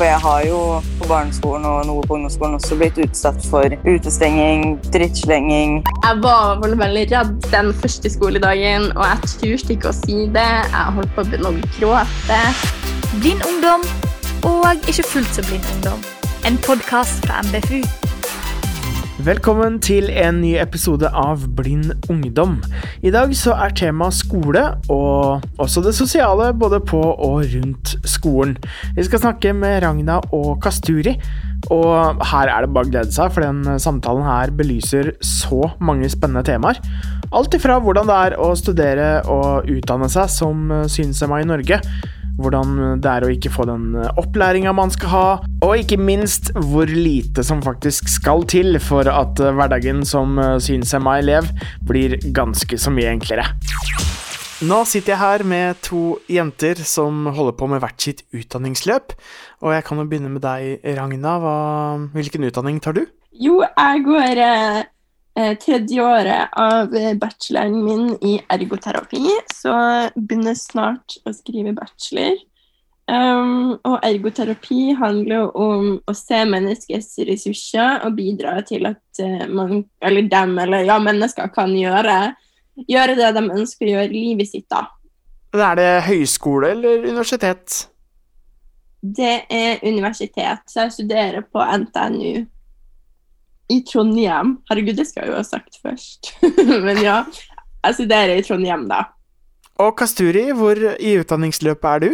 For jeg har jo på barneskolen og noe på ungdomsskolen også blitt utsatt for utestenging, drittslenging. Jeg var vel veldig redd den første skoledagen, og jeg turte ikke å si det. Jeg holdt på å begynne å gråte. Blind ungdom og ikke fullt så blind ungdom. En podkast fra MBFU. Velkommen til en ny episode av Blind ungdom. I dag så er temaet skole, og også det sosiale både på og rundt skolen. Vi skal snakke med Ragna og Kasturi, og her er det bare å glede seg, for den samtalen her belyser så mange spennende temaer. Alt ifra hvordan det er å studere og utdanne seg som synshemma i Norge, hvordan det er å ikke få den opplæringa man skal ha, og ikke minst hvor lite som faktisk skal til for at hverdagen som synshemma elev blir ganske så mye enklere. Nå sitter jeg her med to jenter som holder på med hvert sitt utdanningsløp, og jeg kan jo begynne med deg, Ragna. Hva, hvilken utdanning tar du? Jo, jeg går eh, tredje året av bacheloren min i ergoterapi, så jeg begynner snart å skrive bachelor. Um, og ergoterapi handler jo om å se menneskets ressurser og bidra til at uh, man, eller dem, eller ja, mennesker kan gjøre, gjøre det de ønsker å gjøre i livet sitt, da. Er det høyskole eller universitet? Det er universitet, så jeg studerer på NTNU i Trondheim. Herregud, det skal jeg jo ha sagt først. Men ja, jeg studerer i Trondheim, da. Og Kasturi, hvor i utdanningsløpet er du?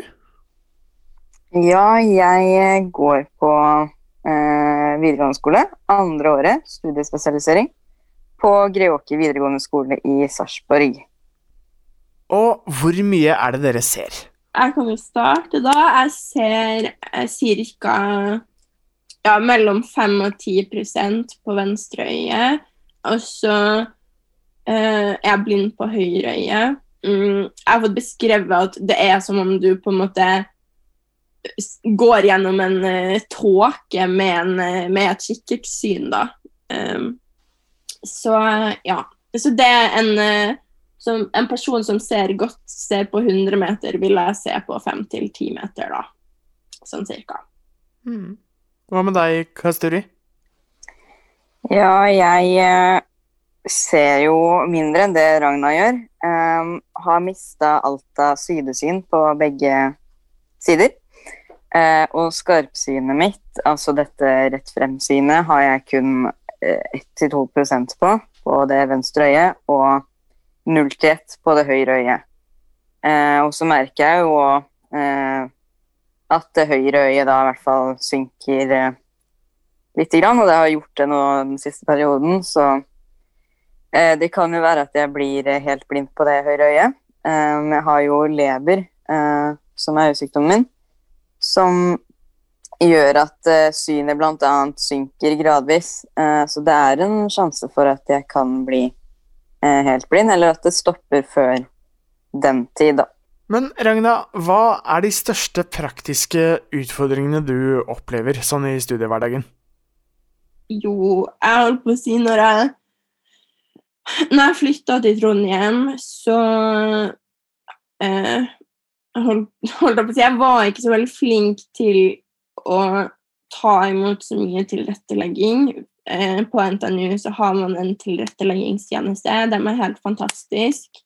Ja, jeg går på eh, videregående skole. Andre året, studiespesialisering. På Greåker videregående skole i Sarpsborg. Og hvor mye er det dere ser? Jeg kan jo starte da. Jeg ser eh, ca ja, mellom 5 og 10% på venstre øye. Og så eh, er jeg blind på høyre øye. Mm, jeg har fått beskrevet at det er som om du på en måte går gjennom en uh, tåke med, uh, med, et kikkertsyn, da. Um, så ja. Så det er en, uh, som, en person som ser godt, ser på 100 meter, vil jeg se på 5 10 meter, da. Sånn cirka. Mm. Hva med deg, Kasturi? Ja, jeg eh, ser jo mindre enn det Ragna gjør. Um, har mista alt av sidesyn på begge sider. Uh, og skarpsynet mitt, altså dette rett frem-synet, har jeg kun uh, 1-2 på på det venstre øyet, og 0-1 på det høyre øyet. Uh, og så merker jeg jo at det høyre øyet da i hvert fall synker eh, lite grann, og det har gjort det nå den siste perioden, så eh, det kan jo være at jeg blir eh, helt blind på det høyre øyet. Eh, jeg har jo leber, eh, som er øyesykdommen min, som gjør at eh, synet bl.a. synker gradvis. så det er en sjanse for at jeg kan bli helt blind, eller at det stopper før den tid, da. Men Ragna, hva er de største praktiske utfordringene du opplever sånn i studiehverdagen? Jo, jeg holdt på å si når jeg Når jeg flytta til Trondheim, så eh, holdt, holdt på å si Jeg var ikke så veldig flink til å ta imot så mye tilrettelegging. Eh, på NTNU så har man en tilretteleggingstjeneste. De er helt fantastisk.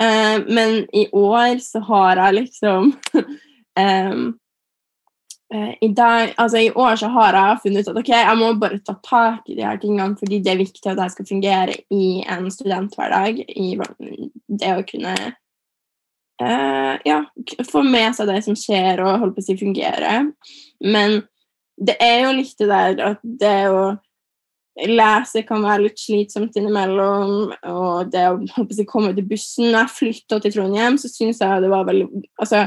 Uh, men i år så har jeg liksom um, i, dag, altså I år så har jeg funnet ut at ok, jeg må bare ta tak i de her tingene fordi det er viktig at jeg skal fungere i en studenthverdag. I det å kunne uh, ja, få med seg det som skjer, og holde på å si fungere. Men det er jo litt det der at det å lese kan være litt slitsomt innimellom. Og det å si, komme til bussen Når jeg flytta til Trondheim, så syns jeg det var veldig altså,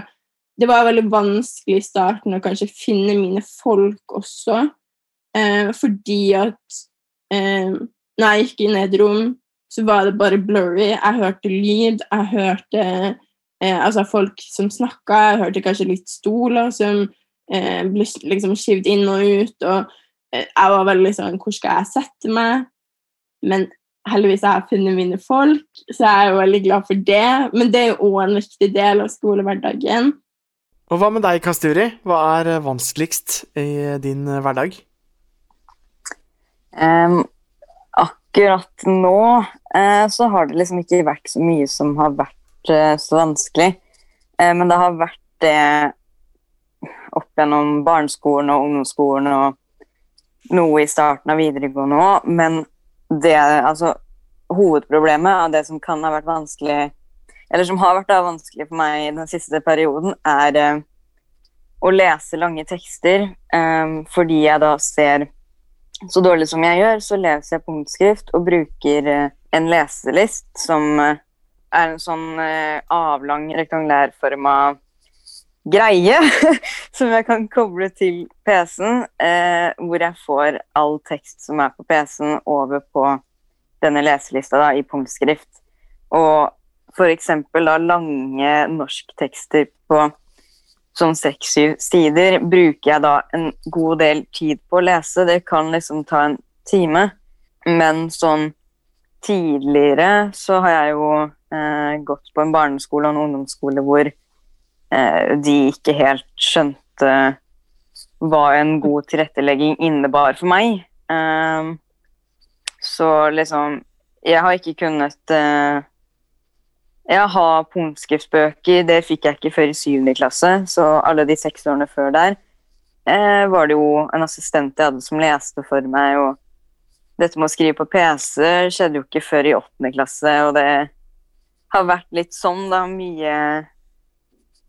det var veldig vanskelig i starten å kanskje finne mine folk også. Eh, fordi at eh, når jeg gikk inn i et rom, så var det bare blurry. Jeg hørte lyd, jeg hørte eh, altså folk som snakka, jeg hørte kanskje litt stoler som eh, ble liksom skivd inn og ut. og jeg var veldig sånn Hvor skal jeg sette meg? Men heldigvis har jeg funnet mine folk, så jeg er jo veldig glad for det. Men det er jo òg en viktig del av skolehverdagen. Og hva med deg, Kasturi? Hva er eh, vanskeligst i din eh, hverdag? Um, akkurat nå uh, så har det liksom ikke vært så mye som har vært uh, så vanskelig. Uh, men det har vært det opp gjennom barneskolen og ungdomsskolen og noe i starten av videregående òg. Men det altså hovedproblemet av det som kan ha vært vanskelig eller som har vært da vanskelig for meg i den siste perioden, er eh, å lese lange tekster. eh, fordi jeg da ser så dårlig som jeg gjør, så leser jeg punktskrift og bruker eh, en leselist som eh, er en sånn eh, avlang, rektangulærforma greie som jeg kan koble til PC-en, eh, hvor jeg får all tekst som er på PC-en, over på denne leselista da, i punktskrift. Og eksempel da lange norsktekster på sånn seks-syv sider bruker jeg da en god del tid på å lese. Det kan liksom ta en time. Men sånn tidligere så har jeg jo eh, gått på en barneskole og en ungdomsskole hvor de ikke helt skjønte hva en god tilrettelegging innebar for meg. Eh, så liksom Jeg har ikke kunnet eh, jeg har punktskriftbøker, det fikk jeg ikke før i syvende klasse. Så alle de seks årene før der eh, var det jo en assistent jeg hadde som leste for meg. Og dette med å skrive på PC skjedde jo ikke før i åttende klasse, og det har vært litt sånn, da. Mye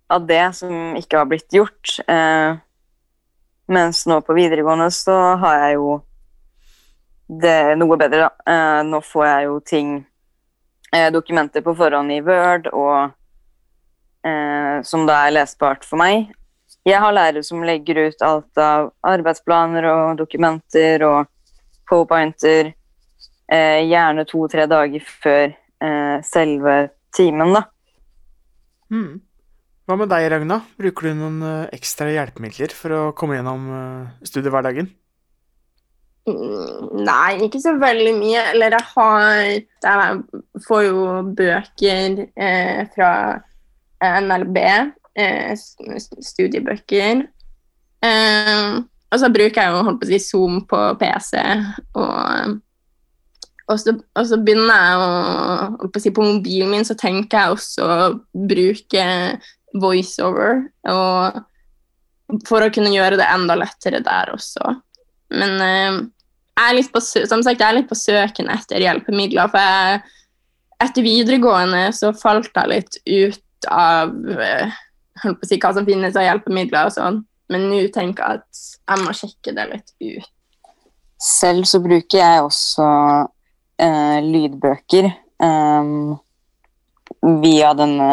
av det som ikke har blitt gjort. Eh, mens nå på videregående så har jeg jo det noe bedre, da. Eh, nå får jeg jo ting eh, dokumenter på forhånd i Word, og eh, som da er lesbart for meg. Jeg har lærere som legger ut alt av arbeidsplaner og dokumenter og powerpointer, eh, gjerne to-tre dager før eh, selve timen, da. Hmm. Hva med deg, Ragna? Bruker du noen eh, ekstra hjelpemidler for å komme gjennom eh, studiehverdagen? Mm, Nei, ikke så veldig mye. Eller jeg har Jeg får jo bøker eh, fra NLB, eh, studiebøker. Eh, og så bruker jeg jo holdt på å si Zoom på PC. Og, og, så, og så begynner jeg å å si På mobilen min så tenker jeg også å bruke voiceover. Og for å kunne gjøre det enda lettere der også. Men eh, jeg er på, sagt, jeg er litt på søken etter hjelpemidler. For jeg, etter videregående så falt jeg litt ut av eh, holdt på å si, hva som finnes av hjelpemidler og sånn. Men nå tenker jeg at jeg må sjekke det litt ut. Selv så bruker jeg også eh, lydbøker eh, via denne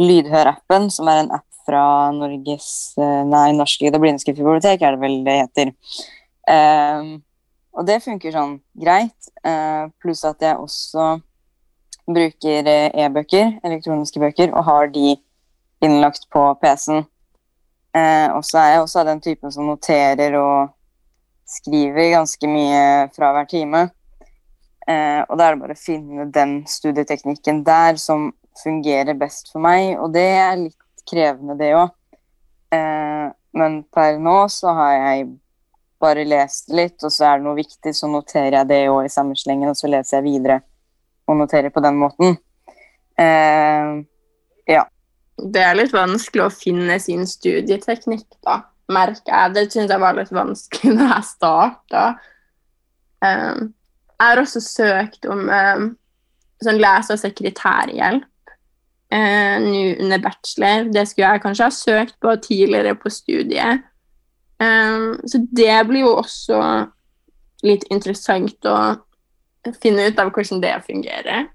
Lydhør-appen, som er en app fra Norges eh, Nei, Norsk lyd- og bibliotek, er det vel det heter. Um, og det funker sånn greit, Uh, pluss at jeg også bruker eh, e-bøker, elektroniske bøker, og har de innlagt på PC-en. Uh, og så er jeg også av den typen som noterer og skriver ganske mye fra hver time. Uh, og da er det bare å finne den studieteknikken der som fungerer best for meg, og det er litt krevende, det òg. Eh, men per nå så har jeg bare lest litt, og så er det noe viktig, så noterer jeg det òg i samme slengen, og så leser jeg videre og noterer på den måten. Eh, Det er litt vanskelig å finne sin studieteknikk, da, merker jeg. Det syns jeg var litt vanskelig da jeg starta. Um, jeg har også søkt om um, sånn lese- og sekretærhjelp uh, nå under bachelor. Det skulle jeg kanskje ha søkt på tidligere på studiet. Um, så det blir jo også litt interessant å finne ut av hvordan det fungerer.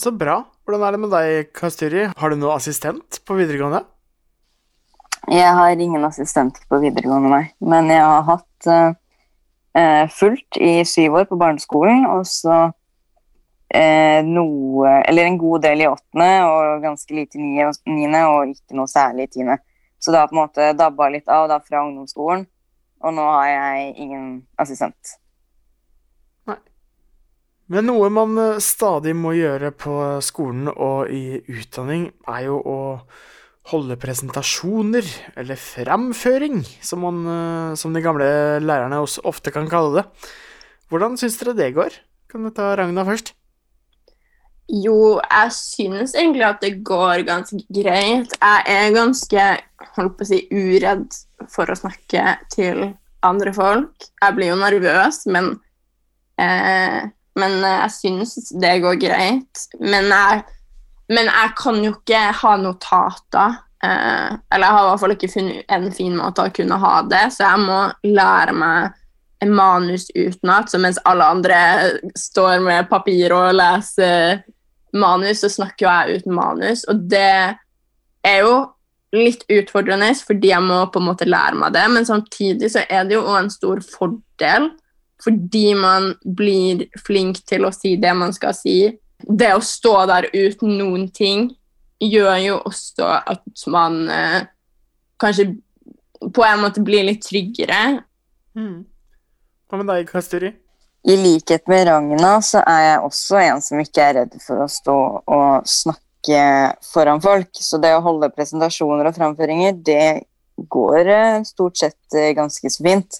Så bra. Hvordan er det med deg, Kasturi? Har du noen assistent på videregående? Jeg har ingen assistent på videregående, nei. Men jeg har hatt eh, eh, fullt i syv år på barneskolen, og så eh, noe Eller en god del i åttende og ganske lite i niende, og ikke noe særlig i tiende. Så det har på en måte dabba litt av da fra ungdomsskolen, og nå har jeg ingen assistent. Nei. Men noe man eh, stadig må gjøre på skolen og i utdanning, er jo å holde presentasjoner, eller framføring, som, man, eh, som de gamle lærerne også ofte kan kalle det. Hvordan syns dere det går? Kan du ta Ragna først? Jo, jeg synes egentlig at det går ganske greit. Jeg er ganske holdt på å si, uredd for å snakke til andre folk. Jeg blir jo nervøs, men, eh, men jeg synes det går greit. Men jeg, men jeg kan jo ikke ha notater. Eh, eller jeg har i hvert fall ikke funnet en fin måte å kunne ha det, så jeg må lære meg manus utenat, så mens alle andre står med papir og leser manus, så snakker jo jeg uten manus. Og det er jo litt utfordrende, fordi jeg må på en måte lære meg det, men samtidig så er det jo også en stor fordel, fordi man blir flink til å si det man skal si. Det å stå der uten noen ting gjør jo også at man eh, kanskje på en måte blir litt tryggere. Mm. Hva med deg, Kasturi? I likhet med Ragna så er jeg også en som ikke er redd for å stå og snakke foran folk. Så det å holde presentasjoner og framføringer, det går eh, stort sett eh, ganske så fint.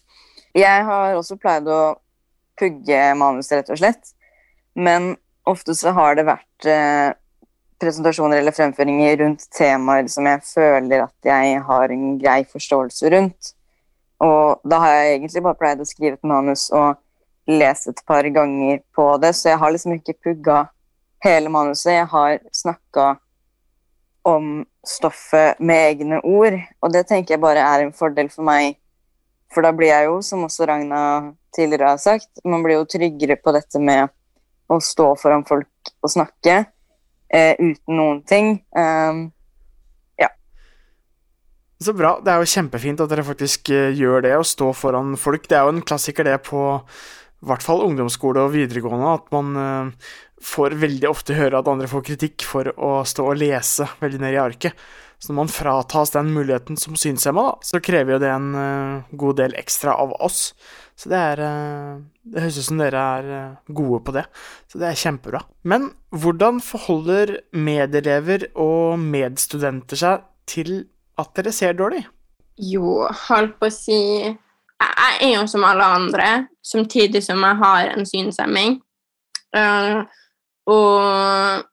Jeg har også pleid å pugge manuset, rett og slett. Men ofte så har det vært eh, presentasjoner eller fremføringer rundt temaer som jeg føler at jeg har en grei forståelse rundt. Og da har jeg egentlig bare pleid å skrive et manus og lese et par ganger på det, så jeg har liksom ikke pugga hele manuset. Jeg har snakka om stoffet med egne ord, og det tenker jeg bare er en fordel for meg. For da blir jeg jo, som også Ragna tidligere har sagt, man blir jo tryggere på dette med å stå foran folk og snakke eh, uten noen ting. Um, så bra. Det er jo kjempefint at dere faktisk eh, gjør det, å stå foran folk. Det er jo en klassiker det på i hvert fall ungdomsskole og videregående, at man uh, får veldig ofte høre at andre får kritikk for å stå og lese veldig ned i arket. Så når man fratas den muligheten som synshemma, så krever jo det en uh, god del ekstra av oss. Så det er uh, Det høres ut som dere er gode på det. Så det er kjempebra. Men hvordan forholder medelever og medstudenter seg til at dere ser dårlig? Jo, holdt på å si Jeg er jo som alle andre, samtidig som jeg har en synshemming. Uh, og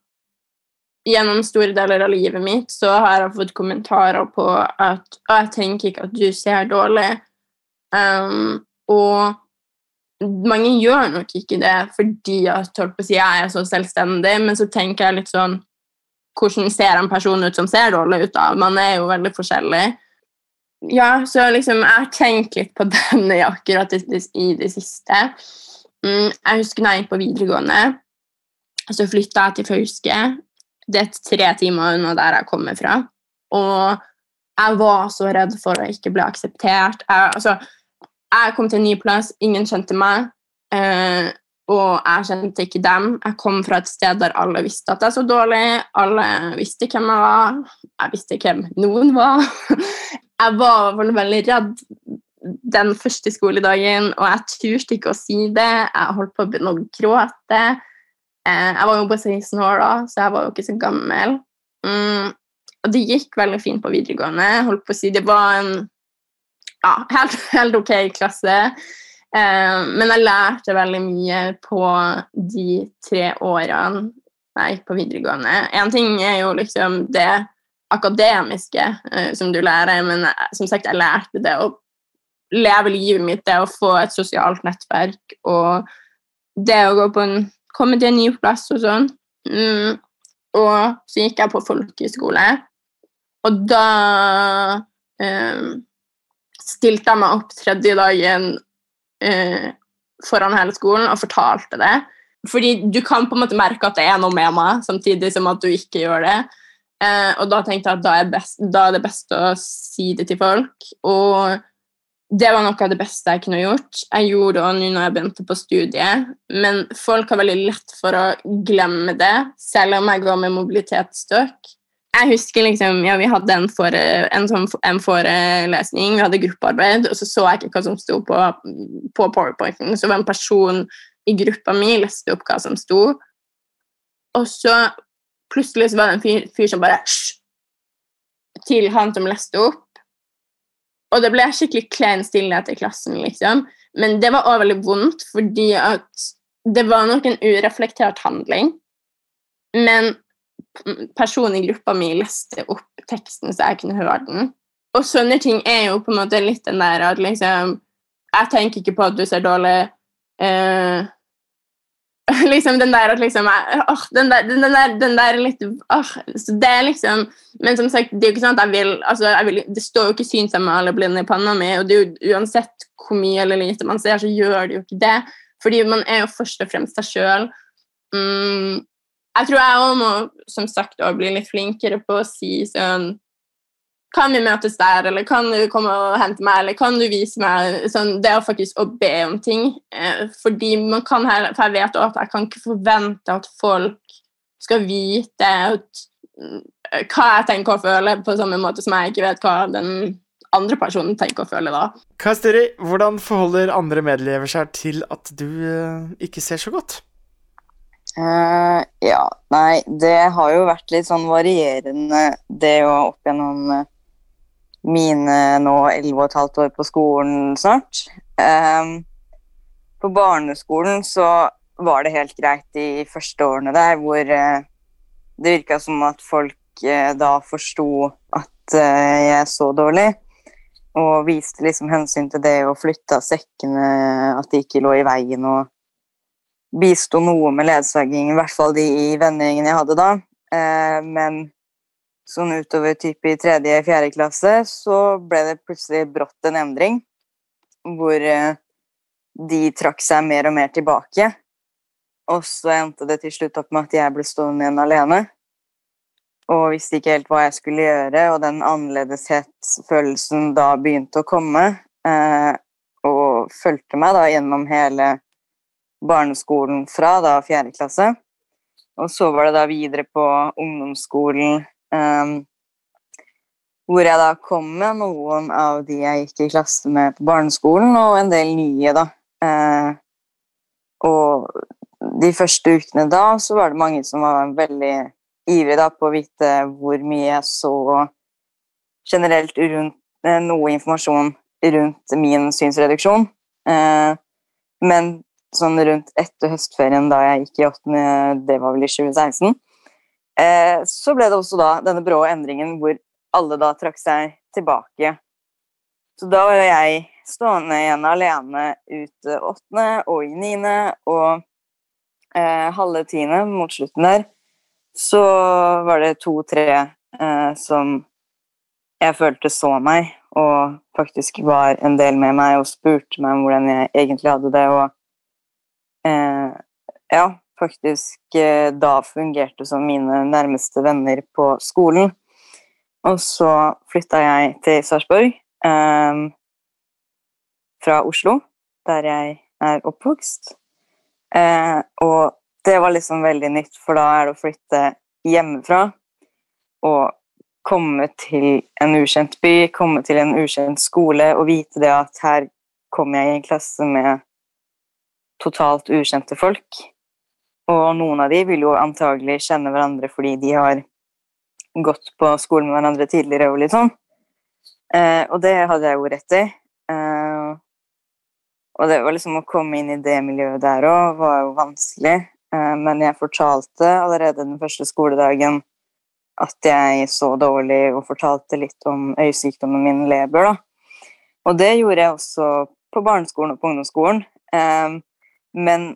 gjennom store deler av livet mitt så har jeg fått kommentarer på at Og jeg tenker ikke at du ser dårlig. Um, og mange gjør nok ikke det fordi at si, jeg er så selvstendig, men så tenker jeg litt sånn hvordan ser en person ut som ser dårlig ut. da. Man er jo veldig forskjellig. Ja, så liksom, Jeg har tenkt litt på den akkurat i det siste. Mm, jeg husker da jeg gikk på videregående, så flytta jeg til Fauske. Det er tre timer unna der jeg kommer fra. Og jeg var så redd for å ikke bli akseptert. Jeg, altså, jeg kom til en ny plass, ingen kjente meg. Eh, og jeg kjente ikke dem. Jeg kom fra et sted der alle visste at jeg så dårlig. Alle visste hvem jeg var. Jeg visste hvem noen var. Jeg var veldig redd den første skoledagen, og jeg turte ikke å si det. Jeg holdt på å begynne å gråte. Eh, jeg var jo bare 16 år da, så jeg var jo ikke så gammel. Mm, og det gikk veldig fint på videregående. Holdt på å si Det var en ja, helt, helt ok klasse. Eh, men jeg lærte veldig mye på de tre årene jeg gikk på videregående. Én ting er jo liksom det akademiske eh, som du lærer, men som sagt, jeg lærte det å leve livet mitt, det å få et sosialt nettverk og det å gå på en, komme til en ny plass og sånn. Mm. Og så gikk jeg på folkehøyskole, og da um, stilte jeg meg opp tredje dagen eh, foran hele skolen og fortalte det. Fordi du kan på en måte merke at det er noe med meg, samtidig som at du ikke gjør det. Eh, og da tenkte jeg at da er, best, da er, det best å si det til folk. Og det var noe av det beste jeg kunne gjort. Jeg gjorde det nå når jeg begynte på studiet. Men folk har veldig lett for å glemme det, selv om jeg går med mobilitetsstøk jeg husker liksom, ja, Vi hadde en, fore, en, sånn, en, forelesning, vi hadde gruppearbeid, og så så jeg ikke hva som sto på, på powerpointen. Så var en person i gruppa mi leste opp hva som sto. Og så plutselig så var det en fyr, fyr som bare Hysj! til han som leste opp. Og det ble skikkelig klein stillhet i klassen, liksom. Men det var også veldig vondt, fordi at det var nok en ureflektert handling. Men personen i gruppa mi leste opp teksten så jeg kunne høre den. Og sånne ting er jo på en måte litt den der at liksom Jeg tenker ikke på at du ser dårlig eh, liksom den der at liksom åh, den, der, den, der, den der litt åh, så det er liksom Men som sagt, det er jo ikke sånn at jeg vil, altså, jeg vil Det står jo ikke synshemma alle blinde i panna mi, og det er jo uansett hvor mye eller lite man ser, så gjør det jo ikke det. Fordi man er jo først og fremst seg sjøl. Mm, jeg tror jeg òg må som sagt, bli litt flinkere på å si sånn kan vi møtes der, eller kan du komme og hente meg, eller kan du vise meg sånn, Det er faktisk å be om ting. Eh, fordi man kan her, For jeg vet også at jeg kan ikke forvente at folk skal vite at, uh, hva jeg tenker og føler, på samme måte som jeg ikke vet hva den andre personen tenker og føler da. Kasteri, hvordan forholder andre medelever seg til at du uh, ikke ser så godt? Uh, ja, nei, det har jo vært litt sånn varierende, det å opp gjennom mine nå 11 15 år på skolen snart. Um, på barneskolen så var det helt greit de første årene der, hvor uh, det virka som at folk uh, da forsto at uh, jeg så dårlig. Og viste liksom hensyn til det og flytta sekkene, at de ikke lå i veien. Og bisto noe med ledsaging, i hvert fall de i vennegjengen jeg hadde da. men sånn utover typ i tredje, fjerde klasse, så ble det plutselig brått en endring. Hvor eh, de trakk seg mer og mer tilbake. Og så endte det til slutt opp med at jeg ble stående igjen alene. Og visste ikke helt hva jeg skulle gjøre, og den annerledeshetsfølelsen da begynte å komme. Eh, og fulgte meg da gjennom hele barneskolen fra da fjerde klasse. Og så var det da videre på ungdomsskolen Um, hvor jeg da kom med noen av de jeg gikk i klasse med på barneskolen, og en del nye, da. Uh, og de første ukene da så var det mange som var veldig ivrige da, på å vite hvor mye jeg så generelt rundt eh, noe informasjon rundt min synsreduksjon. Uh, men sånn rundt etter høstferien da jeg gikk i åttende, det var vel i 2016, Eh, så ble det også da denne brå endringen hvor alle da trakk seg tilbake. Så da var jeg stående igjen alene ute åttende og i niende og eh, halve tiende mot slutten der. Så var det to-tre eh, som jeg følte så meg og faktisk var en del med meg og spurte meg om hvordan jeg egentlig hadde det. Og eh, ja, faktisk eh, da fungerte som mine nærmeste venner på skolen. Og så flytta jeg til Sarpsborg eh, fra Oslo, der jeg er oppvokst. Eh, og det var liksom veldig nytt, for da er det å flytte hjemmefra og komme til en ukjent by, komme til en ukjent skole og vite det at her kommer jeg i en klasse med totalt ukjente folk. Og noen av de vil jo antagelig kjenne hverandre fordi de har gått på skolen med hverandre tidligere og litt sånn. Eh, og det hadde jeg jo rett i. Eh, og det var liksom å komme inn i det miljøet der òg var jo vanskelig. Eh, men jeg fortalte allerede den første skoledagen at jeg så dårlig, og fortalte litt om øyesykdommen min leber, da. Og det gjorde jeg også på barneskolen og på ungdomsskolen. Eh, men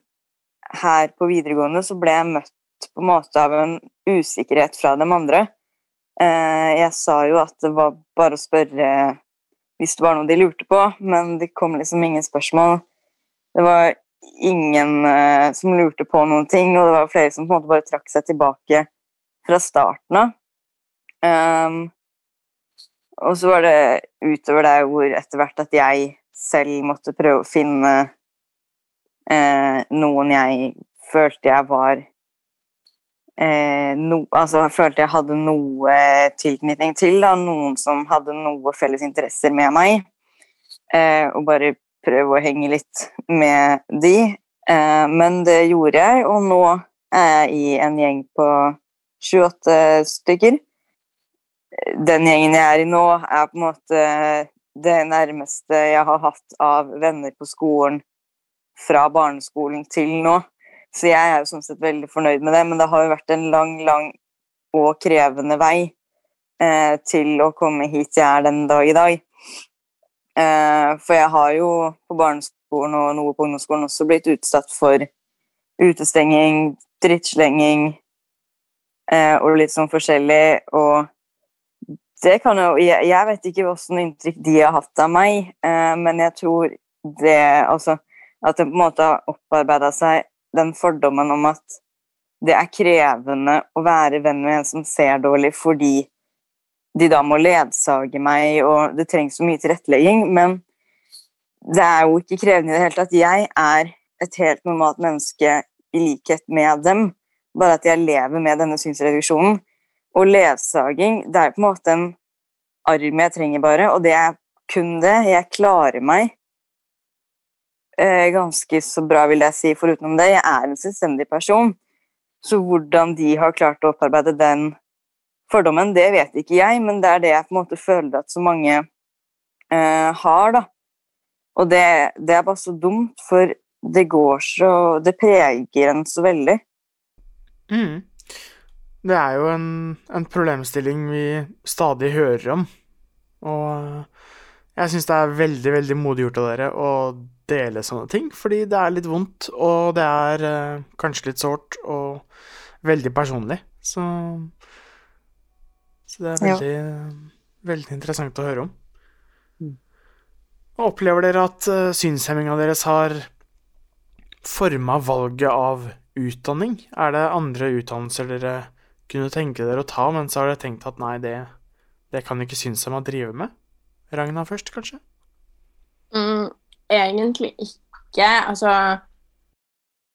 her på videregående så ble jeg møtt på en måte av en usikkerhet fra de andre. Eh, jeg sa jo at det var bare å spørre hvis det var noe de lurte på, men det kom liksom ingen spørsmål. Det var ingen eh, som lurte på noen ting, og det var flere som på en måte bare trakk seg tilbake fra starten av. Um, og så var det utover der hvor etter hvert at jeg selv måtte prøve å finne eh, noen jeg følte jeg var eh, no, Altså følte jeg hadde noe tilknytning til. Da. Noen som hadde noe felles interesser med meg. Eh, og bare prøve å henge litt med de. Eh, men det gjorde jeg, og nå er jeg i en gjeng på 28 stykker. den gjengen jeg er i nå, er på en måte det nærmeste jeg har hatt av venner på skolen fra barneskolen til nå. Så jeg er jo sånn sett veldig fornøyd med det, men det har jo vært en lang, lang og krevende vei eh, til å komme hit jeg er den dag i dag. Eh, for jeg har jo på barneskolen og noe på ungdomsskolen også blitt utsatt for utestenging, drittslenging eh, og litt sånn forskjellig. Og det kan jo Jeg, jeg vet ikke hvilket inntrykk de har hatt av meg, eh, men jeg tror det Altså at det på en måte har opparbeida seg den fordommen om at det er krevende å være venn med en som ser dårlig, fordi de da må ledsage meg, og det trengs så mye tilrettelegging. Men det er jo ikke krevende i det hele tatt. Jeg er et helt normalt menneske i likhet med dem, bare at jeg lever med denne synsreduksjonen. Og ledsaging, det er på en måte en arm jeg trenger bare, og det er kun det. Jeg klarer meg ganske så bra, vil jeg si, foruten det. Jeg er en selvstendig person. Så hvordan de har klart å opparbeide den fordommen, det vet ikke jeg, men det er det jeg på en måte føler at så mange eh, har, da. Og det, det, er bare så dumt, for det går så Det preger en så veldig. Mm. Det er jo en, en, problemstilling vi stadig hører om. Og jeg syns det er veldig, veldig modig gjort av dere å dele sånne ting, fordi det er litt vondt, og det er eh, kanskje litt sårt og veldig personlig. Så, så det er veldig, ja. veldig interessant å høre om. Mm. Opplever dere at uh, synshemminga deres har forma valget av utdanning? Er det andre utdannelser dere kunne tenke dere å ta, men så har dere tenkt at nei, det, det kan ikke synshemma drive med? Ragna først, kanskje? Mm, egentlig ikke. Altså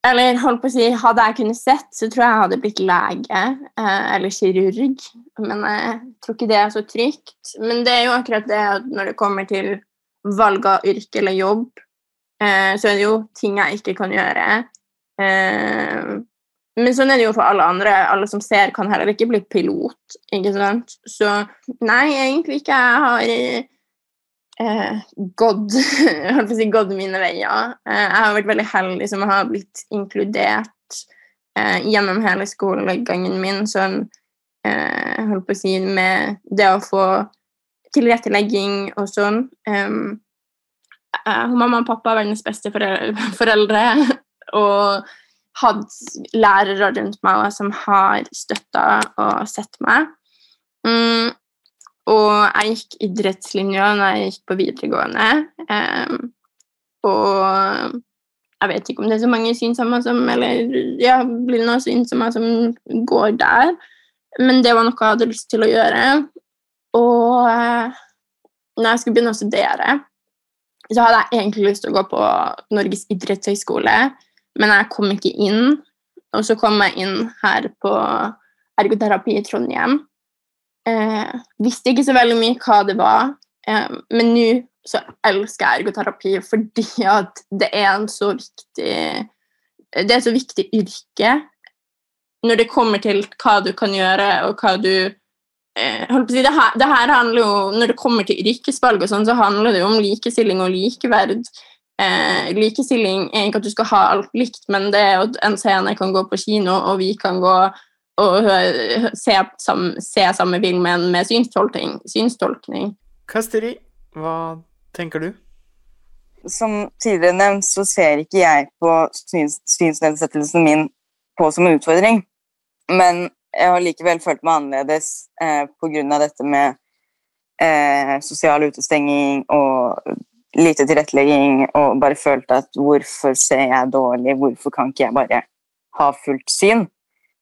Eller holdt på å si, hadde jeg kunnet sett, så tror jeg jeg hadde blitt lege eh, eller kirurg. Men jeg tror ikke det er så trygt. Men det er jo akkurat det at når det kommer til valg av yrke eller jobb, eh, så er det jo ting jeg ikke kan gjøre. Eh, men sånn er det jo for alle andre. Alle som ser, kan heller ikke bli pilot. ikke sant? Så nei, egentlig ikke. Jeg har eh, gått, si, mine veier. Eh, jeg har vært veldig heldig som har blitt inkludert eh, gjennom hele skolegangen min. Sånn, eh, holdt på å si, med det å få tilrettelegging og sånn. Um, mamma og pappa er verdens beste foreldre. og hatt lærere rundt meg som har støtta og sett meg. Mm, og jeg gikk idrettslinja når jeg gikk på videregående. Um, og jeg vet ikke om det er så mange synsomme som Eller ja, blir det noen synsomme som går der. Men det var noe jeg hadde lyst til å gjøre. Og uh, når jeg skulle begynne å studere, så hadde jeg egentlig lyst til å gå på Norges idrettshøgskole, men jeg kom ikke inn. Og så kom jeg inn her på ergoterapi i Trondheim. Eh, visste ikke så veldig mye hva det var, eh, men nå så elsker jeg ergoterapi fordi at det er en så viktig Det er et så viktig yrke når det kommer til hva du kan gjøre, og hva du eh, si, det, her, det, her, handler jo, Når det kommer til yrkesvalg, og sånn, så handler det jo om likestilling og likeverd. Eh, likestilling er ikke at du skal ha alt likt, men det er at en scene kan gå på kino, og vi kan gå og se, se samme film, men med synstolkning. synstolkning. Kasteri, hva tenker du? Som tidligere nevnt så ser ikke jeg på syns, synsnedsettelsen min på som en utfordring. Men jeg har likevel følt meg annerledes eh, pga. dette med eh, sosial utestenging og lite tilrettelegging, og bare følt at hvorfor ser jeg dårlig, hvorfor kan ikke jeg bare ha fullt syn?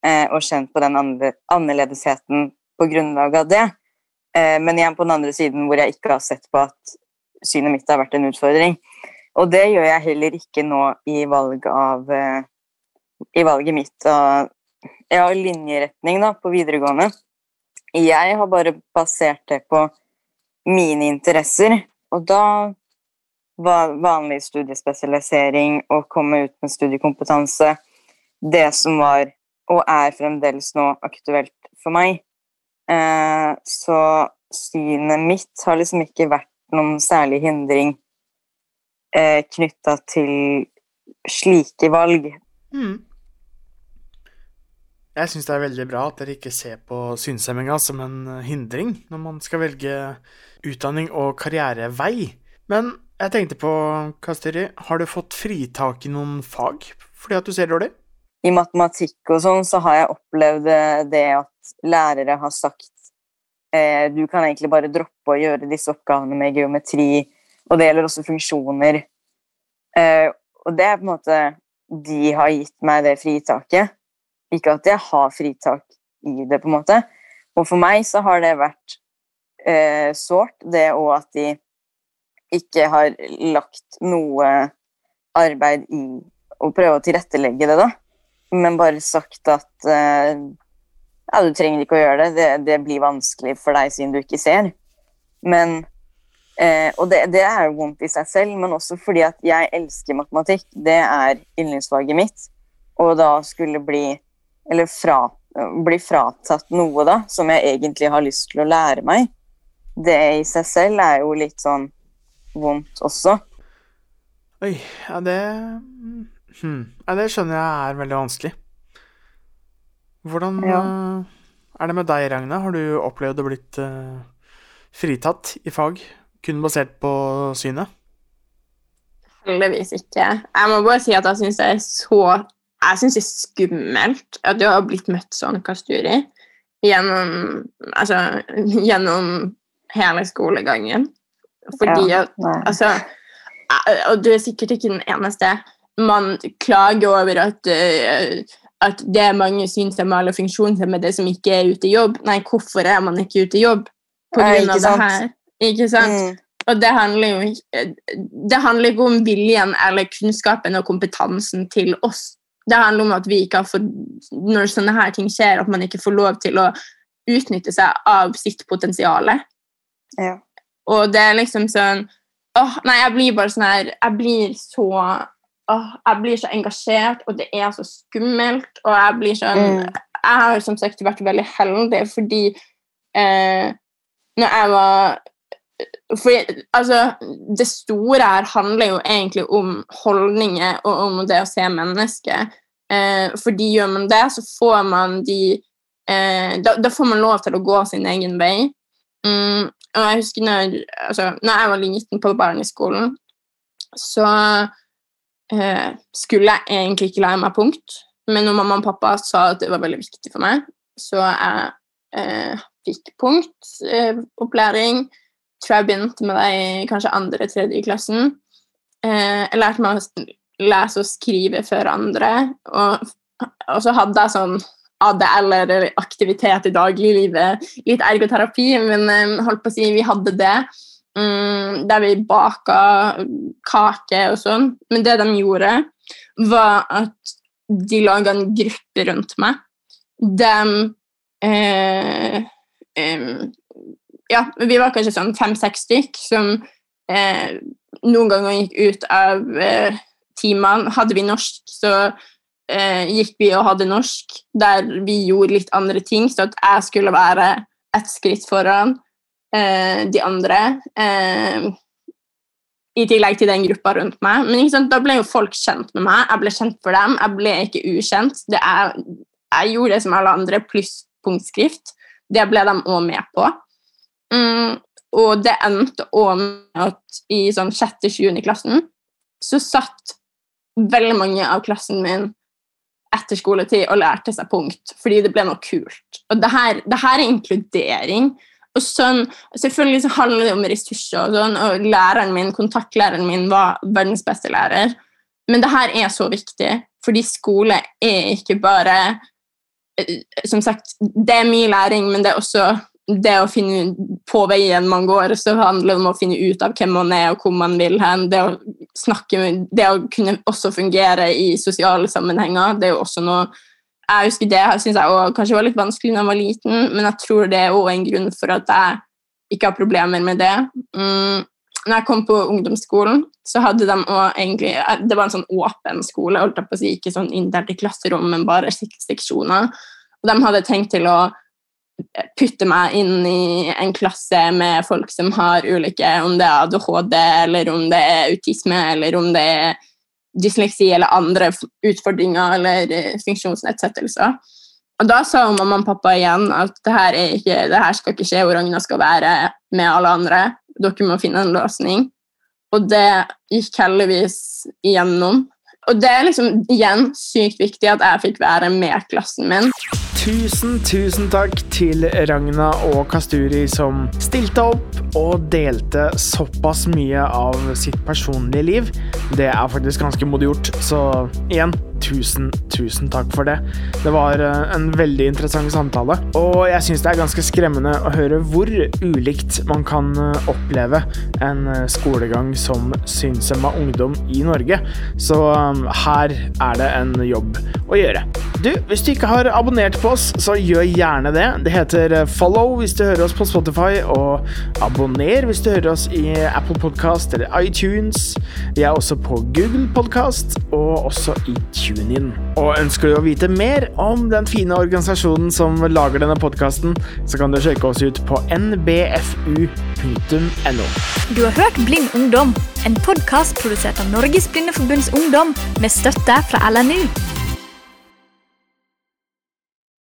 Eh, og kjent på den annerledesheten på grunnlag av det. Eh, men igjen på den andre siden hvor jeg ikke har sett på at synet mitt har vært en utfordring. Og det gjør jeg heller ikke nå i, valg av, eh, i valget mitt av har linjeretning da, på videregående. Jeg har bare basert det på mine interesser, og da var vanlig studiespesialisering og komme ut med studiekompetanse det som var og er fremdeles nå aktuelt for meg. eh, så synet mitt har liksom ikke vært noen særlig hindring eh, knytta til slike valg. Mm. Jeg syns det er veldig bra at dere ikke ser på synshemminga som en hindring når man skal velge utdanning og karrierevei. Men jeg tenkte på, Kasteri, har du fått fritak i noen fag fordi at du ser dårlig? I matematikk og sånn så har jeg opplevd det at lærere har sagt eh, du kan egentlig bare droppe å gjøre disse oppgavene med geometri, og det gjelder også funksjoner. Eh, og det er på en måte De har gitt meg det fritaket. Ikke at jeg har fritak i det, på en måte. Og for meg så har det vært eh, sårt, det og at de ikke har lagt noe arbeid i å prøve å tilrettelegge det, da. Men bare sagt at eh, ja, du trenger ikke å gjøre det. det. det. blir vanskelig for deg siden du ikke ser. Men eh, Og det, det, er jo vondt i seg selv, men også fordi at jeg elsker matematikk. Det er yndlingsfaget mitt. Og da skulle bli Eller fra, bli fratatt noe, da, som jeg egentlig har lyst til å lære meg, det i seg selv er jo litt sånn vondt også. Oi, ja det hmm. Ja, det skjønner jeg er veldig vanskelig. Hvordan ja. uh, er det med deg, Ragna? Har du opplevd å blitt uh, fritatt i fag kun basert på synet? Heldigvis ikke. Jeg må bare si at jeg syns det er så Jeg syns det er skummelt at du har blitt møtt sånn, Kasturi, gjennom Altså gjennom hele skolegangen. Fordi at Altså Og du er sikkert ikke den eneste. Man klager over at uh, at det er mange synshemmede eller funksjonshemmede som ikke er ute i jobb. Nei, hvorfor er man ikke ute i jobb? På grunn av det her. Ikke sant? Mm. Og det handler jo Det handler ikke om viljen eller kunnskapen og kompetansen til oss. Det handler om at vi ikke har fått Når sånne her ting skjer, at man ikke får lov til å utnytte seg av sitt potensial. Ja. Og det er liksom sånn åh, Nei, jeg blir bare sånn her Jeg blir så åh, jeg blir så engasjert, og det er så skummelt. Og jeg blir sånn mm. Jeg har som sagt vært veldig heldig fordi eh, når jeg var fordi, altså, Det store her handler jo egentlig om holdninger og om det å se mennesket. Eh, fordi gjør man det, så får man de eh, da, da, får man lov til å gå sin egen vei. Mm, og jeg husker når, altså, når jeg var liten på barneskolen, så skulle jeg egentlig ikke lære meg punkt, men når mamma og pappa sa at det var veldig viktig for meg, så jeg eh, fikk punktopplæring. Eh, tror jeg begynte med det i kanskje andre-tredje klassen. Eh, jeg lærte meg å lese og skrive før andre, og, og så hadde jeg sånn ADL eller aktivitet i dagliglivet. Litt ergoterapi, men eh, holdt på å si vi hadde det. Mm, der vi baka kake og sånn. Men det de gjorde, var at de laga en gruppe rundt meg. De eh, eh, Ja, vi var kanskje sånn fem-seks stykk som eh, noen ganger gikk ut av eh, timene. Hadde vi norsk, så eh, gikk vi og hadde norsk, der vi gjorde litt andre ting, så at jeg skulle være ett skritt foran de andre. Eh, I tillegg til den gruppa rundt meg. Men da ble jo folk kjent med meg. Jeg ble kjent for dem. Jeg ble ikke ukjent. Er, jeg gjorde det som alle andre, pluss punktskrift. Det ble de òg med på. Mm, og det endte òg med at i sånn sjette-sjuende klassen så satt veldig mange av klassen min etter skoletid og lærte seg punkt fordi det ble noe kult. Og det her, det her er inkludering. Og sånn, Selvfølgelig så handler det om ressurser, og sånn, og læreren min, kontaktlæreren min var verdens beste lærer. Men det her er så viktig, fordi skole er ikke bare eh, Som sagt, det er mye læring, men det er også det å finne på veien man går, så handler det om å finne ut av hvem man er og hvor man vil hen. Det å snakke, det å kunne også fungere i sosiale sammenhenger, det er jo også noe jeg husker det syns jeg også, kanskje var litt vanskelig da jeg var liten, men jeg tror det er også en grunn for at jeg ikke har problemer med det. Mm, når jeg kom på ungdomsskolen, så hadde de også egentlig Det var en sånn åpen skole, holdt jeg på å si, ikke sånn inndelt i klasserom, men bare seksjoner. Og de hadde tenkt til å putte meg inn i en klasse med folk som har ulike Om det er ADHD, eller om det er autisme, eller om det er dysleksi eller andre utfordringer eller eh, funksjonsnedsettelser. Og Da sa mamma og pappa igjen at det her, ikke, det her skal ikke skje, og Ragna skal være med alle andre. Dere må finne en løsning. Og det gikk heldigvis igjennom. Og det er liksom igjen sykt viktig at jeg fikk være med klassen min. Tusen, tusen takk til Ragna og Kasturi som stilte opp og delte såpass mye av sitt personlige liv. Det er faktisk ganske modig gjort, så igjen tusen, tusen takk for det. Det var eh, en veldig interessant samtale, og jeg syns det er ganske skremmende å høre hvor ulikt man kan eh, oppleve en eh, skolegang som synshemma ungdom i Norge. Så her er det en jobb å gjøre. Du, hvis du ikke har abonnert på oss, så gjør gjerne det. Det heter follow hvis du hører oss på Spotify, og abonner hvis du hører oss i Apple Podcast eller iTunes. Vi er også på Google Podcast og også i TuneIn. Og ønsker du å vite mer om den fine organisasjonen som lager denne podkasten, så kan du sjekke oss ut på nbfu.no. Du har hørt Blind ungdom, en podkast produsert av Norges Blindeforbunds Ungdom med støtte fra LNU.